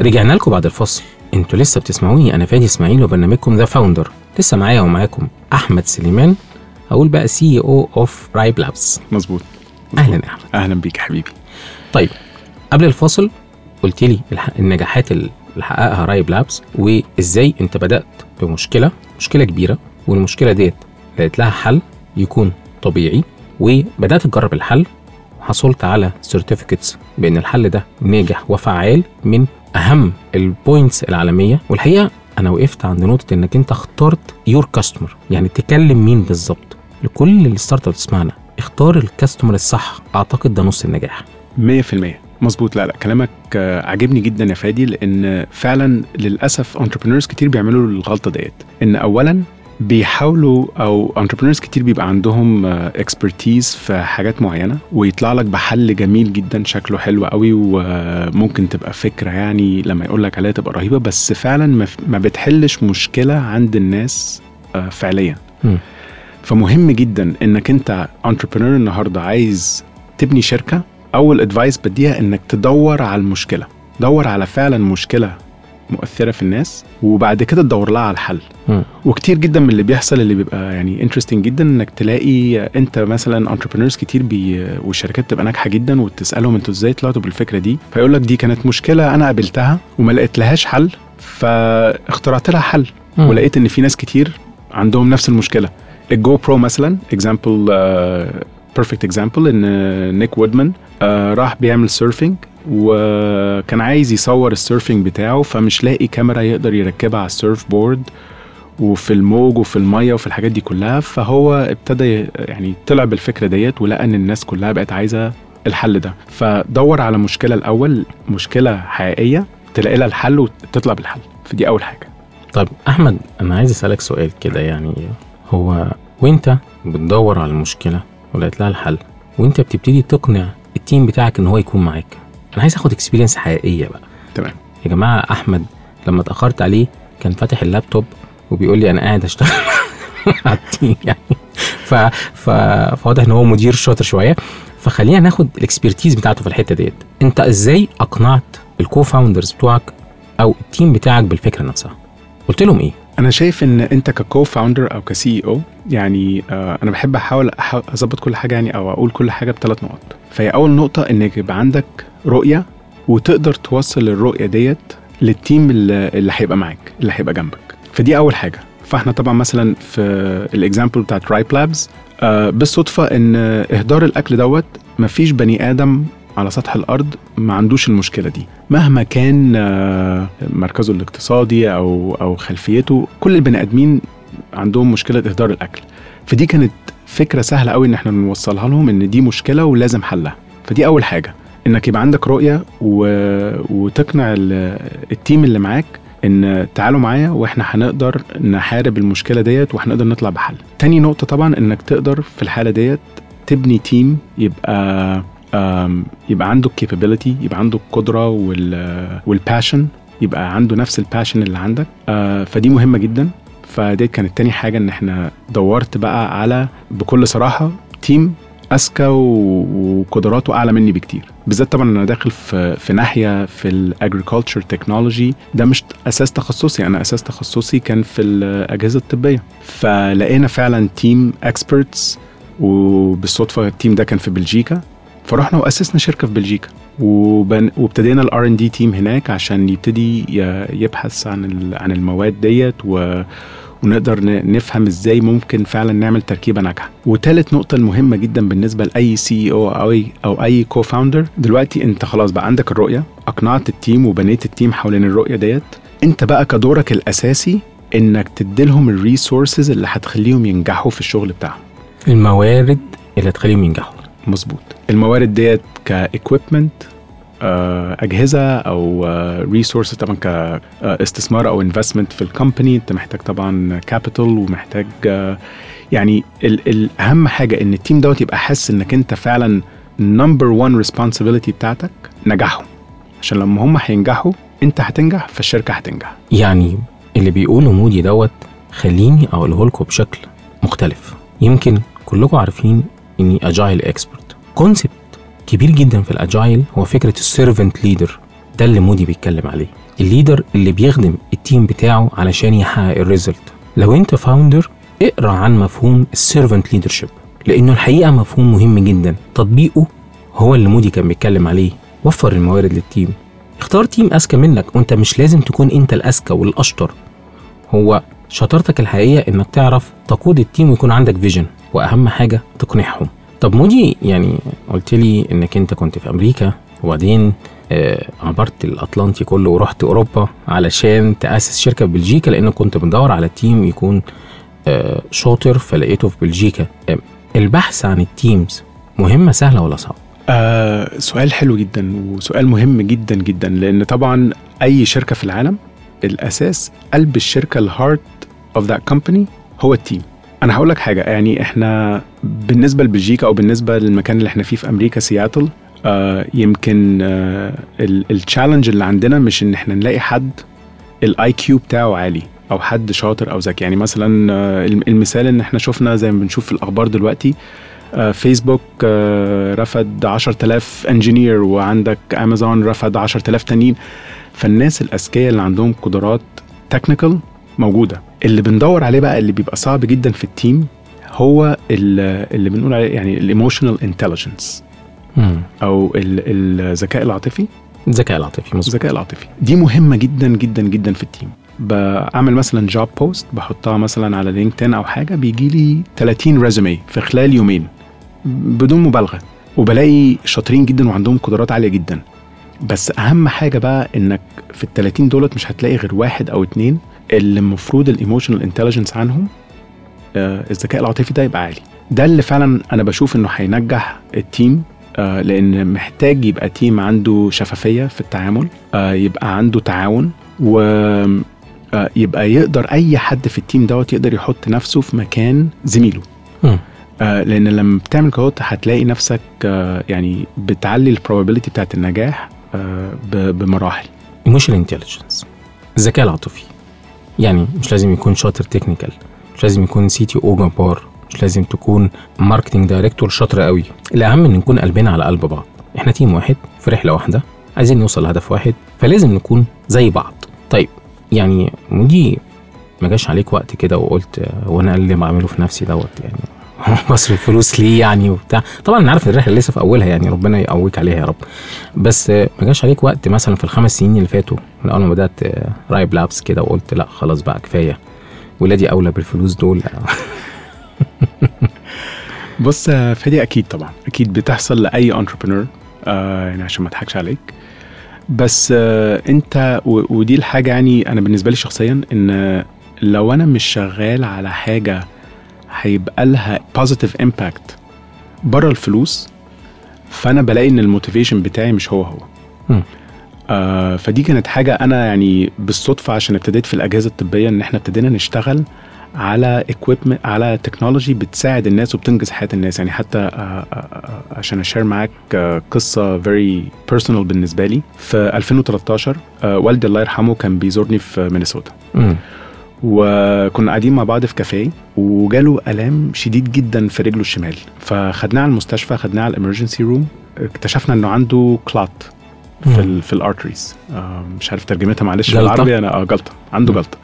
رجعنا لكم بعد الفصل. أنتوا لسه بتسمعوني أنا فادي إسماعيل وبرنامجكم The Founder لسه معايا ومعاكم أحمد سليمان أقول بقى CEO of Ripe Labs مظبوط. أهلا يا أحمد. أهلا بيك يا حبيبي. طيب قبل الفاصل قلت لي النجاحات اللي حققها Ripe Labs وإزاي أنت بدأت بمشكلة مشكلة كبيرة والمشكلة ديت لقيت لها حل يكون طبيعي وبدأت تجرب الحل وحصلت على certificates بأن الحل ده ناجح وفعال من أهم ال points العالمية. والحقيقة أنا وقفت عند نقطة إنك أنت اخترت your customer يعني تكلم مين بالظبط. لكل ال startup تسمعنا اختار ال customer الصح. أعتقد ده نص النجاح. 100% مظبوط. لا لا كلامك آه، عاجبني جدا يا فادي لأن فعلا للأسف entrepreneurs كتير بيعملوا الغلطة ديت. إن اولا بيحاولوا أو entrepreneurs كتير بيبقى عندهم expertise في حاجات معينة ويطلع لك بحل جميل جدا شكله حلو قوي وممكن تبقى فكرة يعني لما يقول لك عليها تبقى رهيبة بس فعلا ما- بتحلش مشكلة عند الناس آه، فعليا مم. فمهم جدا إنك أنت entrepreneur النهارده عايز تبني شركة أول advice بديها إنك تدور على المشكلة دور على فعلا مشكلة مؤثرة في الناس وبعد كده تدور لها على الحل. وكتير جدا من اللي بيحصل اللي بيبقى يعني interesting جدا إنك تلاقي أنت مثلا entrepreneurs كتير بي والشركات تبقى ناجحة جدا وتسالهم أنتوا إزاي طلعتوا بالفكرة دي فيقول لك دي كانت مشكلة أنا قابلتها وما لقيت لهاش حل فاخترعت لها حل مم. ولقيت إن في ناس كتير عندهم نفس المشكلة ال GoPro مثلا example perfect example إن نيك وودمان راح بيعمل surfing وكان عايز يصور ال surfing بتاعه فمش لاقي كاميرا يقدر يركبها على ال surfboard وفي الموج وفي المية وفي الحاجات دي كلها. فهو ابتدى يعني طلع بالفكرة ديت ولقى إن الناس كلها بقت عايزة الحل ده. فدور على مشكلة الأول مشكلة حقيقية تلاقي لها الحل وتطلع بالحل. فدي أول حاجة. طيب أحمد أنا عايز أسألك سؤال كده يعني هو وأنت بتدور على المشكلة ولقيت لها الحل وأنت بتبتدي تقنع ال team بتاعك إن هو يكون معاك أنا عايز آخد experience حقيقية بقى. تمام. يا جماعة أحمد لما اتأخرت عليه كان فاتح اللابتوب وبيقول لي أنا قاعد اشتغل على ال team يعني. ف... ف... فواضح إن هو مدير شاطر شوية. فخلينا ناخد ال expertise بتاعته في الحتة ديت. أنت إزاي أقنعت ال co-founders بتوعك أو ال team بتاعك بالفكرة نفسها؟ قلت لهم إيه؟ أنا شايف إن أنت ك co-founder أو ك CEO يعني آه أنا بحب أحاول أظبط كل حاجة يعني أو أقول كل حاجة بثلاث نقط. فهي أول نقطة إنك يبقى عندك رؤية وتقدر توصل الرؤية ديت لل team اللي هيبقى معاك اللي هيبقى جنبك. فدي أول حاجة. فإحنا طبعا مثلا في ال example بتاعت Ripe Labs آه بالصدفة إن إهدار الأكل دوت مفيش بني آدم على سطح الأرض ما عندوش المشكلة دي. مهما كان آه، مركزه الاقتصادي أو أو خلفيته كل البني آدمين عندهم مشكلة إهدار الأكل. فدي كانت فكرة سهلة قوي إن إحنا نوصلها لهم إن دي مشكلة ولازم حلها. فدي أول حاجة. إنك يبقى عندك رؤية و... وتقنع ال... ال team اللي معاك إن تعالوا معايا وإحنا هنقدر نحارب المشكلة ديت وهنقدر نطلع بحل. تاني نقطة طبعا إنك تقدر في الحالة ديت تبني team يبقى يبقى عنده ال capability يبقى عنده القدره وال وال passion يبقى عنده نفس ال passion اللي عندك. آه، فدي مهمة جدا. فدي كانت تاني حاجة إن إحنا دورت بقى على بكل صراحة team أذكى وقدراته أعلى مني بكتير. بالذات طبعا أنا داخل في في ناحية في ال agriculture technology ده مش أساس تخصصي. أنا أساس تخصصي كان في الاجهزه الطبية. فلقينا فعلا team experts وبالصدفة ال team ده كان في بلجيكا. فرحنا وأسسنا شركة في بلجيكا. وبن... وابتدينا ال R&D team هناك عشان يبتدي يبحث عن ال... عن المواد ديت و... ونقدر نفهم إزاي ممكن فعلا نعمل تركيبة ناجحة. وتالت نقطة المهمه جدا بالنسبة لأي CEO أو أي co-founder دلوقتي أنت خلاص بقى عندك الرؤية أقنعت ال team وبنيت ال team حوالين الرؤية ديت. أنت بقى كدورك الأساسي إنك تديلهم ال resources اللي هتخليهم ينجحوا في الشغل بتاعهم. الموارد اللي تخليهم ينجحوا. مظبوط. الموارد ديت ك equipment أجهزة أو resource طبعا كاستثمار أو investment في ال company أنت محتاج طبعا capital ومحتاج آه، يعني الأهم حاجة إن ال team دوت يبقى حاسس إنك أنت فعلا number 1 responsibility بتاعتك نجاحهم. عشان لما هم هينجحوا أنت هتنجح فالشركة هتنجح. يعني اللي بيقوله مودي دوت خليني أقوله لكم بشكل مختلف. يمكن كلكم عارفين إني agile expert concept كبير جدا في ال agile هو فكرة ال servant leader ده اللي مودي بيتكلم عليه. ال leader اللي بيخدم ال team بتاعه علشان يحقق ال result لو أنت founder اقرأ عن مفهوم ال servant leadership لأنه الحقيقة مفهوم مهم جدا. تطبيقه هو اللي مودي كان بيتكلم عليه. وفر الموارد لل team اختار team أذكى منك. وأنت مش لازم تكون أنت الأذكى والأشطر. هو شطارتك الحقيقية إنك تعرف تقود ال team ويكون عندك vision وأهم حاجة تقنعهم. طب مودي يعني قلت لي إنك أنت كنت في أمريكا وبعدين آه، عبرت الأطلنطي كله ورحت أوروبا علشان تأسس شركة في بلجيكا لأنك كنت بتدور على team يكون آه، شاطر فلقيته في بلجيكا. آه، البحث عن ال teams مهمة سهلة ولا صعبة؟ آه سؤال حلو جدا وسؤال مهم جدا جدا لأن طبعا أي شركة في العالم الأساس قلب الشركة ال heart of that company هو ال team. أنا هقول لك حاجة يعني إحنا بالنسبة لبلجيكا أو بالنسبة للمكان اللي إحنا فيه في أمريكا سياتل آه يمكن آه ال challenge اللي عندنا مش إن إحنا نلاقي حد ال IQ بتاعه عالي أو حد شاطر أو ذكي. يعني مثلا آه المثال إن إحنا شفنا زي ما بنشوف في الأخبار دلوقتي آه، فيسبوك آه، رفد 10000 engineer وعندك امازون رفد 10000 تانيين. فالناس الأذكياء اللي عندهم قدرات technical موجودة. اللي بندور عليه بقى اللي بيبقى صعب جدا في ال team هو ال- اللي بنقول عليه يعني ال emotional intelligence. أو ال- الذكاء العاطفي. الذكاء العاطفي مظبوط. الذكاء العاطفي. دي مهمة جدا جدا جدا في ال team. بعمل مثلا job post بحطها مثلا على LinkedIn أو حاجة بيجي لي 30 résumé في خلال يومين بدون مبالغة. وبلاقي شاطرين جدا وعندهم قدرات عالية جدا. بس أهم حاجة بقى إنك في ال 30 دولت مش هتلاقي غير واحد أو اتنين اللي المفروض ال emotional intelligence عنهم آه، الذكاء العاطفي ده يبقى عالي. ده اللي فعلا أنا بشوف إنه هينجح ال team آه، لأن محتاج يبقى team عنده شفافية في التعامل آه، يبقى عنده تعاون و آه، يبقى يقدر أي حد في ال team دوت يقدر يحط نفسه في مكان زميله. آه، لأن لما بتعمل كده هتلاقي نفسك آه، يعني بتعلي ال probability بتاعت النجاح آه، بمراحل. Emotional intelligence الذكاء العاطفي. يعني مش لازم يكون شاطر technical مش لازم يكون CTO جبار مش لازم تكون marketing director شاطر قوي. الأهم إن نكون قلبنا على قلب بعض. إحنا team واحد في رحلة واحدة عايزين نوصل لهدف واحد فلازم نكون زي بعض. طيب يعني مودي ما جاش عليك وقت كده وقلت آه، هو أنا اللي بعمله في نفسي دوت يعني. بصرف فلوس ليه يعني وبتاع. طبعا أنا عارف الرحلة لسه في أولها يعني ربنا يقويك عليها يا رب. بس ما جاش عليك وقت مثلا في الخمس سنين اللي فاتوا من أول ما بدأت Ryp Labs كده وقلت لأ خلاص بقى كفاية. ولادي أولى بالفلوس دول. بص فدي أكيد طبعا أكيد بتحصل لأي entrepreneur آه يعني عشان ما أضحكش عليك. بس آه أنت ودي الحاجة يعني أنا بالنسبة لي شخصيا إن لو أنا مش شغال على حاجة هيبقى لها positive impact بره الفلوس فأنا بلاقي إن ال motivation بتاعي مش هو هو. آه فدي كانت حاجة أنا يعني بالصدفة عشان ابتديت في الأجهزة الطبية إن إحنا ابتدينا نشتغل على equipment على technology بتساعد الناس وبتنقذ حياة الناس يعني حتى آه، آه، آه، عشان أ share معاك آه، قصة very personal بالنسبة لي في 2013 آه، والدي الله يرحمه كان بيزورني في مينيسوتا. وكنا قاعدين مع بعض في كافيه وجاله ألام شديد جدا في رجله الشمال فخدناه على المستشفى خدناه على ال emergency room اكتشفنا إنه عنده clot في مم. ال في ال arteries مش عارف ترجمتها معلش؟ بالعربي أنا آه جلطة عنده. جلطة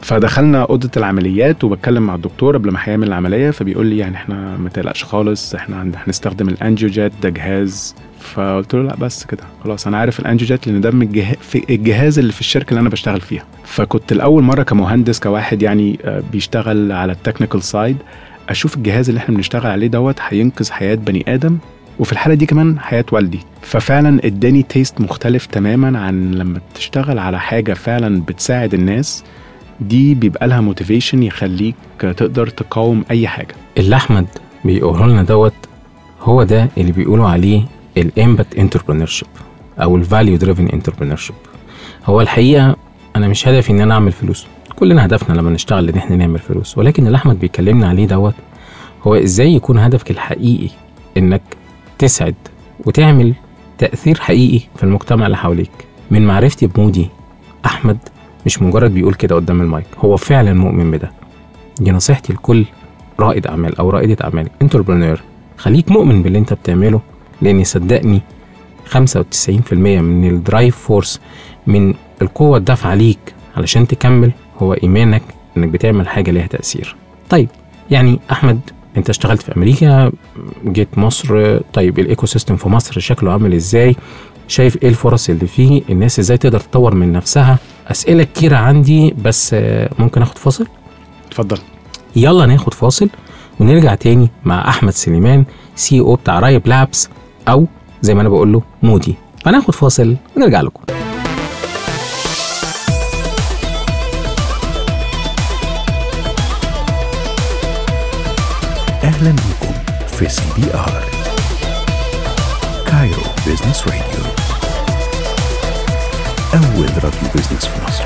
فدخلنا أوضة العمليات وبتكلم مع الدكتور قبل ما هيعمل العملية فبيقول لي يعني إحنا ما تقلقش خالص إحنا هنستخدم ال AngioJet ده جهاز فقلت له لا بس كده. خلاص أنا عارف ال AngioJet لأن ده من الجهاز اللي في الشركة اللي أنا بشتغل فيها. فكنت الأول مرة كمهندس كواحد يعني آه، بيشتغل على ال technical side أشوف الجهاز اللي إحنا بنشتغل عليه دوت هينقذ حياة بني آدم وفي الحالة دي كمان حياة والدي. ففعلا اداني taste مختلف تماما عن لما تشتغل على حاجة فعلا بتساعد الناس. دي بيبقى لها motivation يخليك تقدر تقاوم أي حاجة. اللي أحمد بيقوله لنا دوت هو ده اللي بيقولوا عليه ال impact entrepreneurship أو ال value driven entrepreneurship هو الحقيقة أنا مش هدفي ان أنا أعمل فلوس. كلنا هدفنا لما نشتغل إن إحنا نعمل فلوس. ولكن اللي أحمد بيكلمنا عليه دوت هو إزاي يكون هدفك الحقيقي إنك تسعد وتعمل تأثير حقيقي في المجتمع اللي حواليك. من معرفتي بمودي أحمد مش مجرد بيقول كده قدام المايك هو فعلا مؤمن بده. دي نصيحتي لكل رائد أعمال أو رائدة أعمال entrepreneur خليك مؤمن باللي أنت بتعمله لأن صدقني 95% من ال drive force من القوة الدافعة ليك علشان تكمل هو إيمانك إنك بتعمل حاجة ليها تأثير. طيب يعني أحمد أنت اشتغلت في أمريكا جيت مصر طيب ال ecosystem في مصر شكله عامل إزاي؟ شايف إيه الفرص اللي فيه؟ الناس إزاي تقدر تطور من نفسها؟ أسئلة كتيرة عندي بس ممكن أخد فاصل؟ اتفضل. يلا ناخد فاصل ونرجع تاني مع أحمد سليمان CEO بتاع Ryp Labs أو زي ما أنا بقول له مودي فناخد فاصل ونرجع لكم. أهلا بكم في CBR. Cairo Business Radio أول راديو business في مصر.